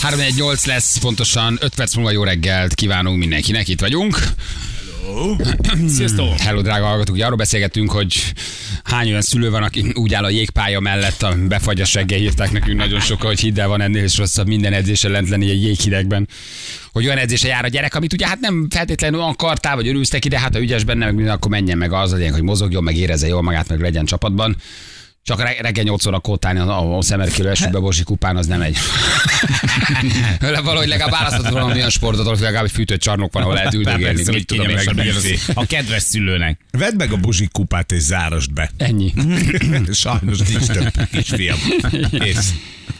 318 lesz, pontosan 5 perc múlva jó reggelt kívánunk mindenkinek, itt vagyunk. Sziasztok! Hello, drága hallgatók, ugye arról beszélgettünk, hogy hány olyan szülő van, aki úgy áll a jégpálya mellett, a befagyas reggel hívták nekünk nagyon sokan, hogy hidd el, van ennél is rosszabb minden edzésen lent lenni egy jéghidegben. Hogy olyan edzése jár a gyerek, amit ugye hát nem feltétlenül akartál, vagy örülsz neki, de hát ha ügyes benne, meg minden, akkor menjen meg az, hogy mogjon, meg érezze jól magát, meg legyen csapatban. Csak re- reggel 8 óra kótálni a, a szemerkélő esőbe Bozsi kupán, az nem egy. Valahogy legalább választhatott valami olyan sportot, ahol legalább egy fűtött csarnok van, ahol lehet üldögélni. Mit tudom én. a kedves szülőnek. Vedd meg a buzsik kupát és zárasd be. Ennyi. Sajnos nincs több kisfiam. Kész.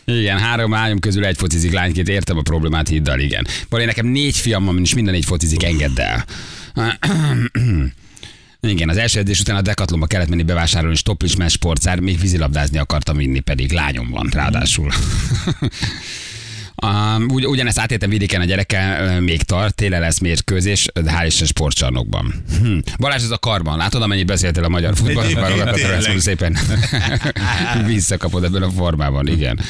Igen, három lányom közül egy focizik lányként, értem a problémát, hidd el, igen. Valami nekem négy fiam van, és minden négy focizik, engedd el. Igen, az első edzés után a Decathlonba kellett menni bevásárolni stoplis más sportszár, még vízilabdázni akartam vinni, pedig lányom van ráadásul. Um, ugy, ugyanezt átéltem vidéken a gyerekkel, még tart, téle lesz mérkőzés, de hál' Isten sportcsarnokban. Hm. Balázs, ez a karban. Látod, amennyit beszéltél a magyar futballról? Tényleg. szépen visszakapod ebben a formában, igen.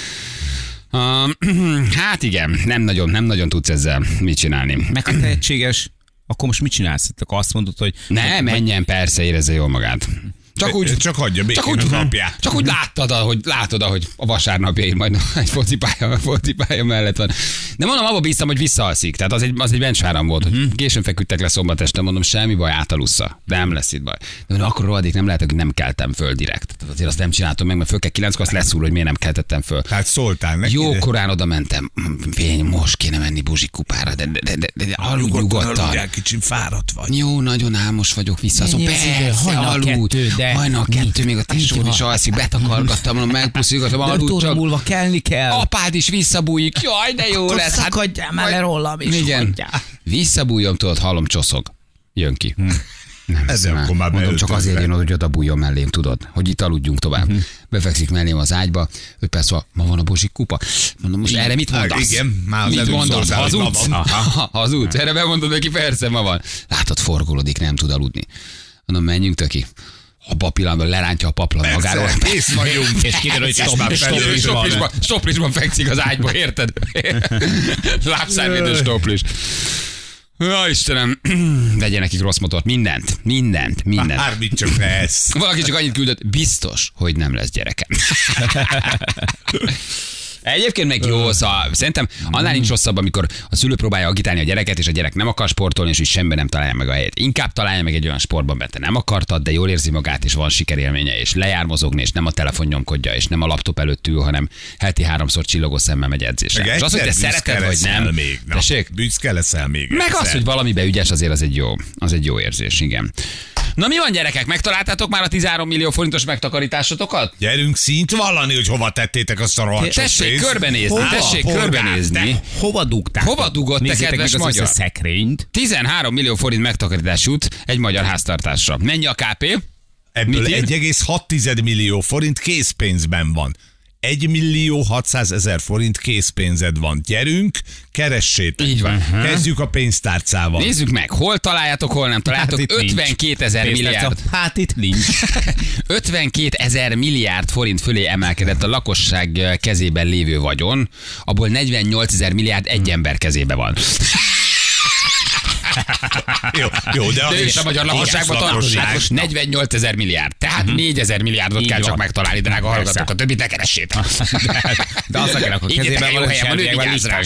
Um, hát igen, nem nagyon, nem nagyon tudsz ezzel mit csinálni. Meg ha tehetséges, akkor most mit csinálsz? Akkor azt mondod, hogy Ne, menjen, persze, érezze jól magát. Csak úgy, Csak hagyja békén csak úgy, az apját. csak úgy láttad, ahogy, látod, ahogy a vasárnapjaid majd egy focipálya, focipálya mellett van. De mondom, abba bíztam, hogy visszaalszik. Tehát az egy, az egy benchváram volt, hogy későn feküdtek le szombat este, mondom, semmi baj, átalussza. De nem lesz itt baj. De mondom, akkor rohadék nem lehet, hogy nem keltem föl direkt. Tehát azért azt nem csináltam meg, mert föl kell kilenckor, azt leszúr, hogy miért nem keltettem föl. Tehát szóltál neki. Jó de- korán oda mentem. Fény, most kéne menni Buzsik kupára, de, de, de, de, de aludj Nyugodtan aludjál, kicsim fáradt vagy. Jó, nagyon álmos vagyok vissza. Azon persze, aludj. Hajnal kettő, még a tesód Mit is alszik, betakargattam, öt aludj csak. múlva kelni kell. Apád is visszabújik. Jaj, de jó lesz. Hát szakadjál már le rólam is, Igen. hagyjál. Visszabújom, tudod, hallom, csoszog. Jön ki. Nem, Ezzel már. akkor már Mondom, csak azért jön, hogy oda bújjon mellém, tudod, hogy itt aludjunk tovább. Befekszik mellém az ágyba, perc múlva, ma van a bozsik kupa. Mondom, most erre mit mondasz? igen, már az mit mondasz? Hazudsz? Hazudsz. Erre bemondod neki, persze, ma van. Látod, forgolódik, nem tud aludni. Mondom, menjünk töki. A pillanatban lerántja a paplan Persze, magáról. kész vagyunk. És kiderül, hogy És stop- már stop- felelős van. Stoplisban, stoplisban fekszik az ágyba, érted? Lábszárvédő stoplis. Ja, Istenem, vegye nekik rossz motort. Mindent, mindent, mindent. Bármit csak ne ez. Valaki csak annyit küldött, biztos, hogy nem lesz gyerekem. Egyébként meg jó, szóval szerintem annál nincs rosszabb, amikor a szülő próbálja agitálni a gyereket, és a gyerek nem akar sportolni, és úgy semmi nem találja meg a helyét. Inkább találja meg egy olyan sportban, mert te nem akartad, de jól érzi magát, és van sikerélménye, és lejár mozogni, és nem a telefon nyomkodja, és nem a laptop előtt ül, hanem heti háromszor csillogó szemmel megy edzésre. Meg És az, hogy te szereted, vagy nem. Még. Na, büszke leszel még. Meg egyszer. az, hogy valamibe ügyes, azért az egy jó, az egy jó érzés, igen. Na mi van gyerekek, megtaláltátok már a 13 millió forintos megtakarításotokat? Gyerünk szint vallani, hogy hova tettétek azt a rohadt Tessék körbenézni, Hova, tessék polgár, körbenézni. te? Hova dugták? Hova dugott te, kedves meg magyar? összeszekrényt. 13 millió forint megtakarítás jut egy magyar háztartásra. Mennyi a KP? Ebből Mit ír? 1,6 millió forint készpénzben van. 1 millió 600 ezer forint készpénzed van. Gyerünk, keressétek. Így van. Kezdjük a pénztárcával. Nézzük meg, hol találjátok, hol nem találjátok. Hát itt nincs. 52 ezer milliárd. Hát itt nincs. 52 ezer milliárd forint fölé emelkedett a lakosság kezében lévő vagyon, abból 48 ezer milliárd egy ember kezébe van. Jó, jó, de, az De is a magyar lakosságban tartozik. lakosság. 48 ezer milliárd. Tehát 4 ezer milliárdot Így kell csak megtalálni, drága hallgatók. A többit ne keressétek. De akarok, hogy Igyetek kezében van, helyen van, ő hogy vigyázz rá.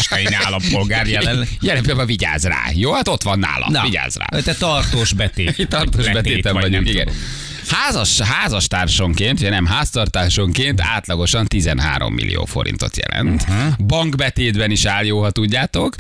Állampolgár jelen. Jelen pillanatban vigyázz rá. Jó, hát ott van nála. Na, Vigyázz rá. Te tartós betét. Tartós betéten vagy vagyunk, igen. Házas, házastársonként, vagy nem, háztartásonként átlagosan 13 millió forintot jelent. Uh-huh. Bankbetétben is áll jó, ha tudjátok.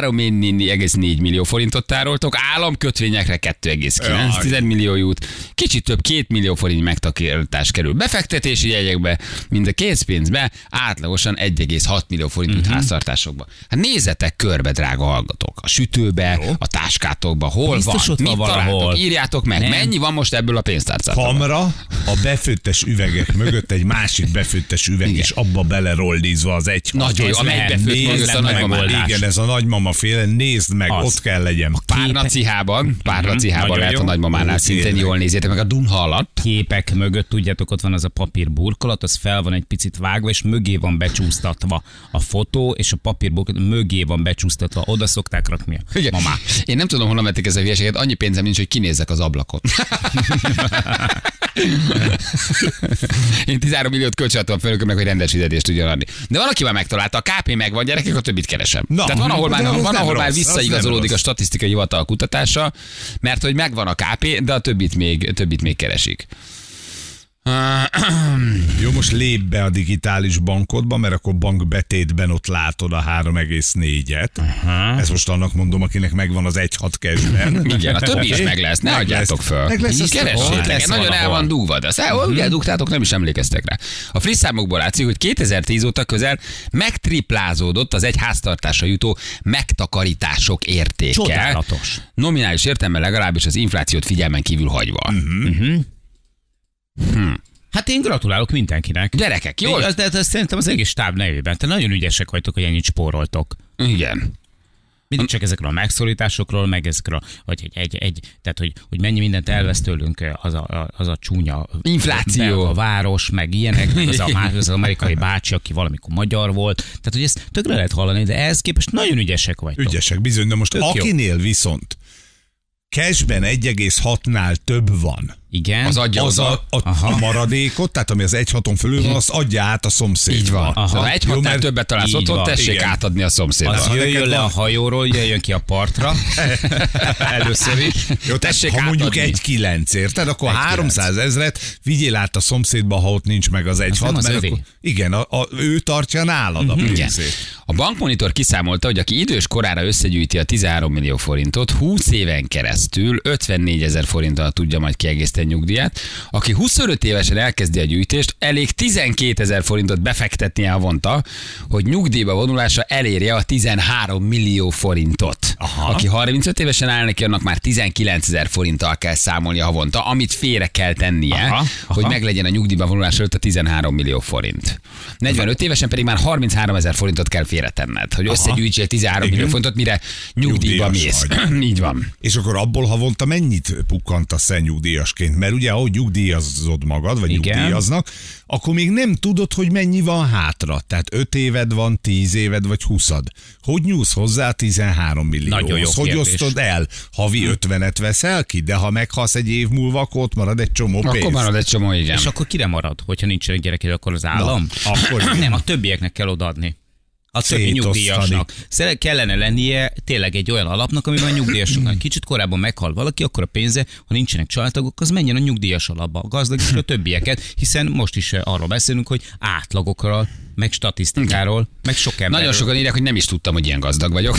3,4 millió forintot tároltok, államkötvényekre 2,9 millió jut, kicsit több 2 millió forint megtakarítás kerül befektetési jegyekbe, mint a készpénzbe, átlagosan 1,6 millió forint uh-huh. háztartásokba. Hát nézzetek körbe, drága hallgatók, a sütőbe, a táskátokba, hol Biztos van, mit találtok, írjátok meg, Nem. mennyi van most ebből a pénztárcából. Tárcát. kamra, a befőttes üvegek mögött egy másik befőttes üveg, Igen. és abba belerollízva az egy Nagyon jó, Az amelyik lehet. befőtt Nézd mögött a meg, nagymamánál. Igen, ez a nagymama féle, nézd meg, Az. ott kell legyen. Párna cihában, párna cihában Nagyon lehet jó. a nagymamánál szintén jól nézzétek meg a Dunha alatt. képek mögött, tudjátok, ott van az a papír burkolat, az fel van egy picit vágva, és mögé van becsúsztatva a fotó, és a papír burkolat mögé van becsúsztatva. Oda szokták rakni a Igen. mamák. Én nem tudom, honnan vették ezzel a hülyeséget, annyi pénzem nincs, hogy kinézzek az ablakot. Én 13 milliót kölcsönadtam a főnökömnek, hogy rendes fizetést tudjon adni. De van, aki már megtalálta, a KP megvan, gyerekek, a többit keresem. Na, Tehát van, ahol már, van, ahol már rossz, visszaigazolódik a statisztikai hivatal kutatása, mert hogy megvan a KP, de a többit még, többit még keresik. Jó, most lép be a digitális bankodba, mert akkor bankbetétben ott látod a 3,4-et. Ez most annak mondom, akinek megvan az 1,6 cashben. Igen, a többi is meg lesz, ne Meg adjátok lesz. föl. Meg lesz, Keressétek, lesz nagyon el van dugva, de azt el, ugye eldugtátok, nem is emlékeztek rá. A friss számokból látszik, hogy 2010 óta közel megtriplázódott az egy háztartásra jutó megtakarítások értéke. Csodálatos. Nominális értelme legalábbis az inflációt figyelmen kívül hagyva. Hát én gratulálok mindenkinek. Gyerekek, jó? Az, de ez szerintem az egész stáb nevében. Te nagyon ügyesek vagytok, hogy ennyit spóroltok. Igen. Mindig csak ezekről a megszorításokról, meg ezekről, hogy egy, egy, egy tehát hogy, hogy mennyi mindent elvesz tőlünk az a, az a csúnya Infláció. a város, meg ilyenek, meg az, a, más- az amerikai bácsi, aki valamikor magyar volt. Tehát, hogy ezt tökre lehet hallani, de ehhez képest nagyon ügyesek vagytok. Ügyesek, bizony, de most Tök jó. akinél viszont cashben 1,6-nál több van, Igen. Az adja az oda. a, a, a maradékot, tehát ami az 1,6-on fölül van, azt adja át a szomszédba. Így van. Aha. Ha egy Jó, hatnál mert többet találsz ott, ott van, tessék igen. átadni a szomszédba. az jöjjön le a hajóról, jöjjön ki a partra. Először is. Jó, Tessék ha mondjuk átadni. egy kilenc, érted? Akkor Egy 300 ezret vigyél át a szomszédba, ha ott nincs meg az egy Az nem hat, az mert övé. akkor, igen, a, a, ő tartja nálad a Igen. pénzét. A bankmonitor kiszámolta, hogy aki idős korára összegyűjti a 13 millió forintot, 20 éven keresztül 54 ezer forinttal tudja majd kiegészíteni nyugdíját. Aki 25 évesen elkezdi a gyűjtést, elég 12 ezer forintot befektetnie havonta, hogy nyugdíjba vonulása elérje a 13 millió forintot. Aha. Aki 35 évesen áll neki, annak már 19 ezer forinttal kell számolnia havonta, amit félre kell tennie, Aha, hogy aha. meglegyen a nyugdíjba vonulás előtt a 13 millió forint. 45 évesen pedig már 33 ezer forintot kell félretenned, hogy összegyűjtsél 13 Igen. millió forintot, mire nyugdíjba Nyugdíjas mész. Így van. És akkor abból havonta mennyit pukkantasz el nyugdíjasként? Mert ugye, ahogy nyugdíjazod magad, vagy Igen. nyugdíjaznak, akkor még nem tudod, hogy mennyi van hátra. Tehát 5 éved van, 10 éved vagy 20 Hogy nyúlsz hozzá a 13 millióhoz? Nagyon jó Hogy kérdés. osztod el? Havi 50-et veszel ki, de ha meghalsz egy év múlva, akkor ott marad egy csomó pénz. Akkor marad egy csomó, igen. És akkor kire marad, hogyha nincsenek gyereked, akkor az állam? Na, akkor nem, a többieknek kell odaadni. A többi nyugdíjasnak. Szere- kellene lennie tényleg egy olyan alapnak, amiben a nyugdíjasoknak kicsit korábban meghal valaki, akkor a pénze, ha nincsenek családtagok, az menjen a nyugdíjas alapba, a gazdag is a többieket, hiszen most is arról beszélünk, hogy átlagokról, meg statisztikáról, meg sok emberről. Nagyon sokan írják, hogy nem is tudtam, hogy ilyen gazdag vagyok.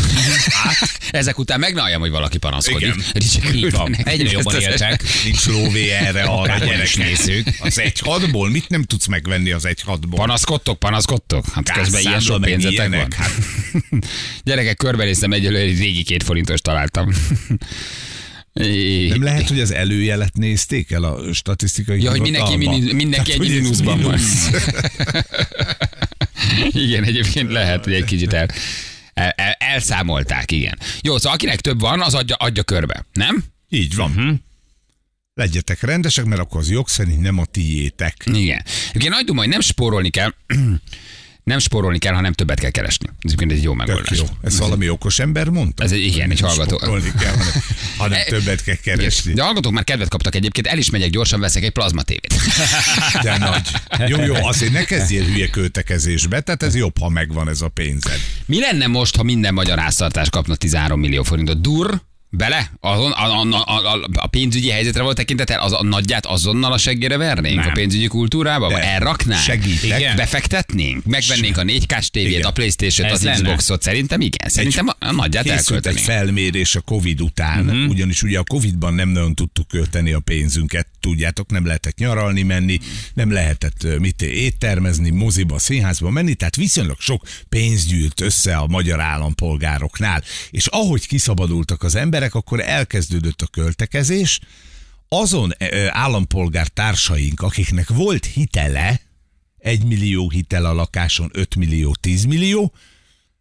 Ezek után meg ne halljam, hogy valaki panaszkodik. Igen. Így van. Egyre jobban éltek. Nincs lóvé erre arra is nézzük. Az egy hatból mit nem tudsz megvenni az egy hatból? Panaszkodtok, panaszkodtok? Hát közben ilyen sok pénzetek van. ilyenek, hát. Gyerekek, körbenéztem egyelőre, egy régi két forintos találtam. Nem lehet, hogy az előjelet nézték el a statisztikai Ja, hogy mindenki, mini, mindenki Tehát, egy mínuszban van. igen, egyébként lehet, hogy egy kicsit el, el, el, elszámolták, igen. Jó, szóval akinek több van, az adja, adja körbe, nem? Így van. Uh-huh. Legyetek rendesek, mert akkor az jog szerint nem a tiétek. Igen. Ugye nagy duma, hogy nem spórolni kell, nem spórolni kell, hanem többet kell keresni. Ez egy jó megoldás. jó. Ez valami okos ember mondta? Ez egy- igen, egy Nem hallgató. spórolni kell, hanem, hanem többet kell keresni. De hallgatók már kedvet kaptak egyébként, el is megyek gyorsan, veszek egy plazma tévét. De nagy. Jó, jó, azért ne kezdjél hülye költekezésbe, tehát ez jobb, ha megvan ez a pénzed. Mi lenne most, ha minden magyar háztartás kapna 13 millió forintot? Dur? Bele? Azon, a, a, a, a, pénzügyi helyzetre volt tekintettel? Az a nagyját azonnal a seggére vernénk? Nem. A pénzügyi kultúrába? De elraknánk? segítek. Igen. Befektetnénk? Megvennénk a 4K-s tévét, a Playstation-t, az. Xboxot? Szerintem igen. Szerintem a, a nagyját Készült egy felmérés a Covid után, uh-huh. ugyanis ugye a Covidban nem nagyon tudtuk költeni a pénzünket, tudjátok, nem lehetett nyaralni menni, nem lehetett mit éttermezni, moziba, színházba menni, tehát viszonylag sok pénz gyűlt össze a magyar állampolgároknál. És ahogy kiszabadultak az emberek, akkor elkezdődött a költekezés, azon állampolgár társaink, akiknek volt hitele, 1 millió hitel a lakáson, 5 millió, 10 millió,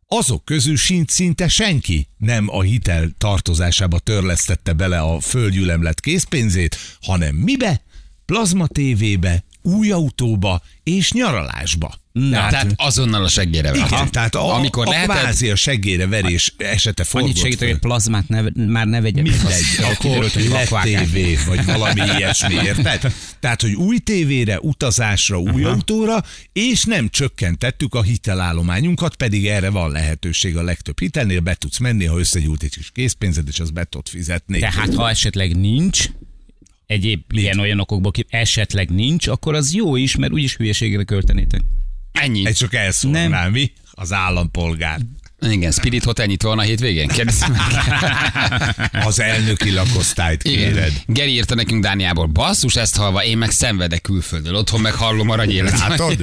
azok közül sincs szinte senki nem a hitel tartozásába törlesztette bele a földgyülemlet készpénzét, hanem mibe? Plazma tévébe, új autóba és nyaralásba. Na, tehát azonnal a seggére igen, Aha. tehát a, Amikor a lehetett, kvázi a seggére verés esete fordult Annyit segít, hogy plazmát ne, már ne vegyetek. Mindegy, Az- akkor lett tévé, vagy valami ilyesmi, érted? Tehát, hogy új tévére, utazásra, új uh-huh. autóra, és nem csökkentettük a hitelállományunkat, pedig erre van lehetőség a legtöbb hitelnél, be tudsz menni, ha összegyújt egy kis készpénzed, és azt be tudod fizetni. Tehát ha esetleg nincs, egyéb ilyen-olyan okokból ki, esetleg nincs, akkor az jó is, mert úgyis hülyeségre költenétek. Ennyi. Egy csak elszólnám, mi? Az állampolgár. Igen, Spirit Hotel nyitva van a hétvégén? Meg. Az elnöki lakosztályt Igen. kéred. Geri írta nekünk Dániából, basszus, ezt halva, én meg szenvedek külföldön, otthon meg hallom aranyélet. Látod?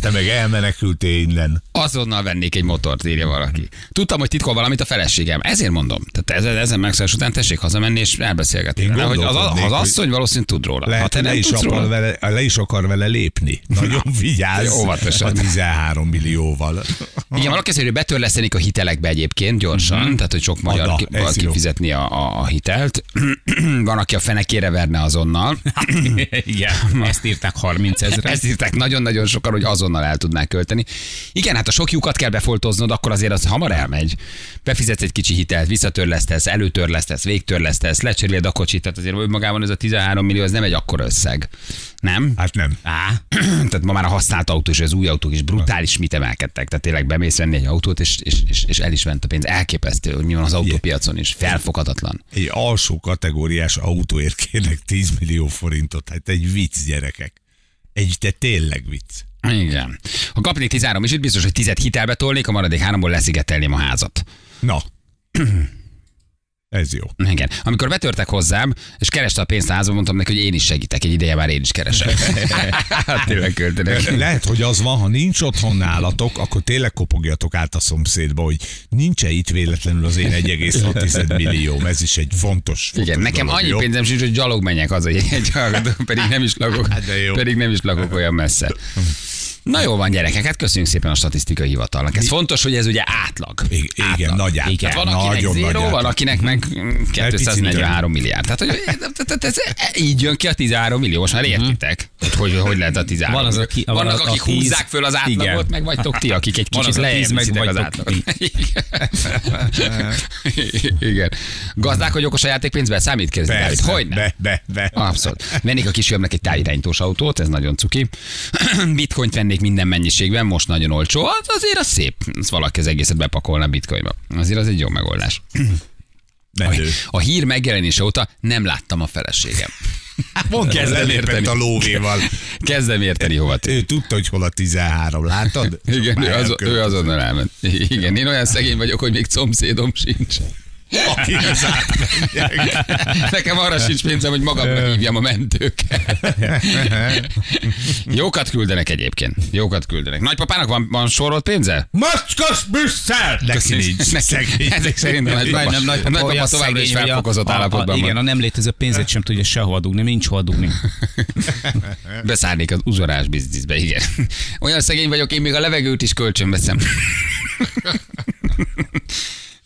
Te meg elmenekültél innen. Azonnal vennék egy motort, írja valaki. Tudtam, hogy titkol valamit a feleségem. Ezért mondom. Tehát ezen, ezen megszállás után tessék hazamenni és elbeszélgetni. Én vele, hogy az, az hogy- asszony valószínűleg tud róla. ha Lehet, te hogy le nem is, róla, vele, le is akar vele lépni. Nagyon vigyázz. Óvatosan. A 13 millióval. Igen, valaki mondja, hogy betörlesztenik a hitelekbe egyébként gyorsan, tehát hogy sok magyar Na, ki, kifizetni a, a, a hitelt. Van, aki a fenekére verne azonnal. Igen, ezt írták 30 ezre. Ezt írták nagyon-nagyon sokan, hogy azonnal el tudnák költeni. Igen, hát a sok lyukat kell befoltoznod, akkor azért az hamar elmegy. Befizetsz egy kicsi hitelt, visszatörlesztesz, előtörlesztesz, végtörlesztesz, lecseréled a kocsit, tehát azért magában ez a 13 millió, ez nem egy akkora összeg. Nem? Hát nem. Á, tehát ma már a használt autó és az új autók is brutális mit emelkedtek. Tehát tényleg bemész venni egy autót, és, és, és, és el is ment a pénz. Elképesztő, hogy mi van az autópiacon is. Felfoghatatlan. Egy alsó kategóriás autóért kérnek 10 millió forintot. Hát egy vicc, gyerekek. Egy, de tényleg vicc. Igen. Ha kapnék 13 is, itt biztos, hogy 10 hitelbe tolnék, a maradék háromból leszigetelném a házat. Na. Ez jó. Igen. Amikor betörtek hozzám, és kereste a pénzt a házban, mondtam neki, hogy én is segítek. Egy ideje már én is keresek. hát tényleg költenek. Lehet, hogy az van, ha nincs otthon nálatok, akkor tényleg kopogjatok át a szomszédba, hogy nincs-e itt véletlenül az én 1,6 millió. Ez is egy fontos, fontos Igen, nekem dolog, annyi jó? pénzem sincs, hogy gyalog menjek az, hogy egy pedig nem is lakok, Hát de jó. pedig nem is lakok olyan messze. Na jó van, gyerekek, hát köszönjük szépen a statisztikai hivatalnak. Ez fontos, hogy ez ugye átlag. I- igen, átlag. nagy átlag. Tehát van, akinek Nagyon zéró, nagy van, átlag. akinek meg mm, 243 milliárd. Tehát, hogy tehát ez, így jön ki a 13 millió. Most már értitek, hogy, hogy hogy lehet a 13 Van az, aki- van Vannak, akik húzzák föl az átlagot, igen. meg vagytok ti, akik egy Van kicsit lejjebb az átlagot. Igen. Gazdák, hogy okos a játékpénzben számít kérdezni, Dávid? Hogy nem? be, be, be. Abszolút. Vennék a kisfiamnak egy távirányítós autót, ez nagyon cuki. Bitcoint vennék minden mennyiségben, most nagyon olcsó. Az azért az szép. Az valaki az egészet bepakolna bitcoinba. Azért az egy jó megoldás. Menő. A hír megjelenése óta nem láttam a feleségem. Mondom, Kezdem lelépett érteni. a lóvéval. Kezdem érteni hova tűnt. Ő tudta, hogy hol a 13, látod? Igen, ő, az, ő azonnal elment. Igen, én olyan szegény vagyok, hogy még szomszédom sincs. Aki az átmenjek. Nekem arra sincs pénzem, hogy magamra hívjam a mentőket. Jókat küldenek egyébként. Jókat küldenek. Nagypapának van, van sorolt pénze? Macskos Brüsszel! Neki nincs. Ezek szerint a nagypapa, a nagypapa olyan továbbra is felfokozott a- a- állapotban Igen, a nem létező pénzét sem tudja sehova dugni, nincs hova dugni. Beszállnék az uzsorás bizniszbe, igen. Olyan szegény vagyok, én még a levegőt is kölcsön veszem.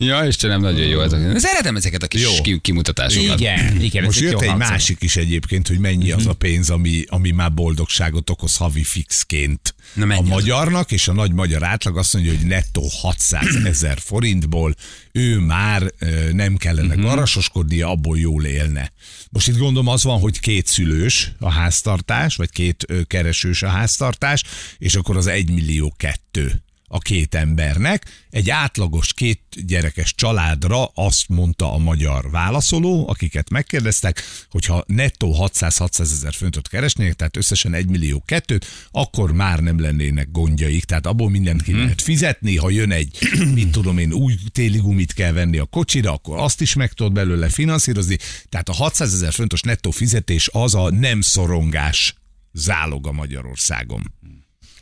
Ja, Istenem, nagyon jó ez. a- Szeretem ezeket a kis Jó. ki- kimutatásokat. Igen, igen. Most ezek jött egy másik is egyébként, hogy mennyi az a pénz, ami, ami már boldogságot okoz havi fixként. Na, a az? magyarnak, és a nagy magyar átlag azt mondja, hogy nettó 600 ezer forintból ő már nem kellene Mhm. garasoskodnia, abból jól élne. Most itt gondolom az van, hogy két szülős a háztartás, vagy két keresős a háztartás, és akkor az 1 millió kettő a két embernek. Egy átlagos két gyerekes családra azt mondta a magyar válaszoló, akiket megkérdeztek, hogyha nettó 600-600 ezer fontot keresnének, tehát összesen 1 millió kettőt, akkor már nem lennének gondjaik. Tehát abból mindent ki lehet fizetni, ha jön egy, mit tudom én, új téli gumit kell venni a kocsira, akkor azt is meg tudod belőle finanszírozni. Tehát a 600 ezer fontos nettó fizetés az a nem szorongás záloga Magyarországon.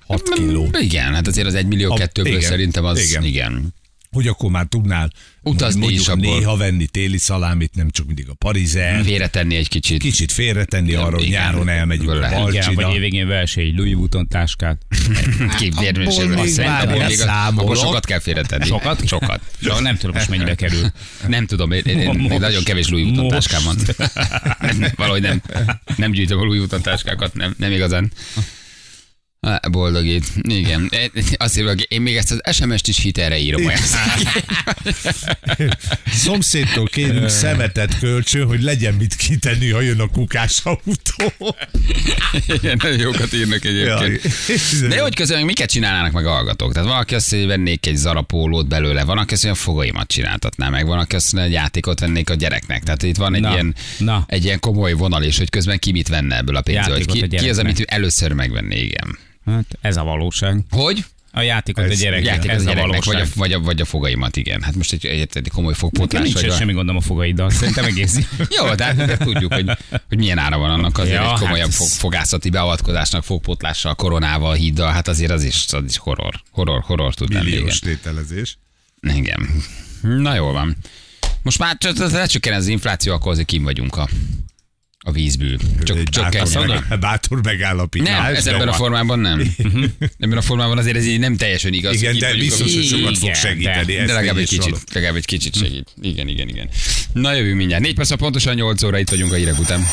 6 kiló. Igen, hát azért az egy millió A- kettőből igen, szerintem az, igen. igen. hogy akkor már tudnál Utazni is abból. néha venni téli szalámit, nem csak mindig a parizer. Félretenni egy kicsit. Kicsit félretenni arra, hogy nyáron elmegyünk a lehet. Igen, vagy Balcsina. évvégén verseny egy Louis Vuitton táskát. Még Szerintem abból sokat kell félretenni. Sokat? Sokat. Csak nem tudom most mennyibe kerül. Nem tudom, én, én, én, Most. nagyon kevés Louis Vuitton Most. táskám van. Valahogy nem, nem gyűjtöm a Louis Vuitton táskákat, nem, nem igazán. Boldogít. Igen. Azt írva, én még ezt az SMS-t is hitelre írom. olyan. Szomszédtól kérünk szemetet kölcsön, hogy legyen mit kitenni, ha jön a kukás autó. Igen, nagyon jókat írnak egyébként. Jaj. De hogy közben miket csinálnának meg a hallgatók? Tehát van, aki azt mondja, hogy vennék egy zarapólót belőle, van, aki azt mondja, a fogaimat csináltatná meg, van, aki azt mondja, hogy játékot vennék a gyereknek. Tehát itt van egy, Na, ilyen, na. egy ilyen komoly vonal, és hogy közben ki mit venne ebből a pénzből. Hogy ki, ki az, amit ő először megvenné, igen. Hát ez a valóság. Hogy? A játékot a Ez- gyerek. Játékot ez a a gyereknek, vagy a, valóság. vagy, a, vagy a fogaimat, igen. Hát most egy, egy, egy komoly fogpotlás. nincs Vagy a... semmi gondom a fogaiddal. Szerintem egész jó. Jó, de, hát de tudjuk, hogy, hogy milyen ára van annak azért Ja, egy komolyabb hát ez- fog, fogászati beavatkozásnak, fogpotlással, koronával, híddal, hát azért az is, az is horror, horror, horror tud lenni. Igen. Milliós tételezés. igen. Na jól van. Most már csak lecsökken az infláció, akkor azért kim vagyunk a, a vízből. Csak, csak bátor, kell. meg, bátor megállapítás. Nem, ez ebben a formában nem. Ebben a formában azért ez így nem teljesen igaz. Igen, de biztos, hogy sokat fog segíteni. de- De legalább egy és való. kicsit, legalább egy kicsit segít. Igen, igen, igen. Na jövünk mindjárt. Négy perc, a pontosan 8 óra itt vagyunk a hírek után.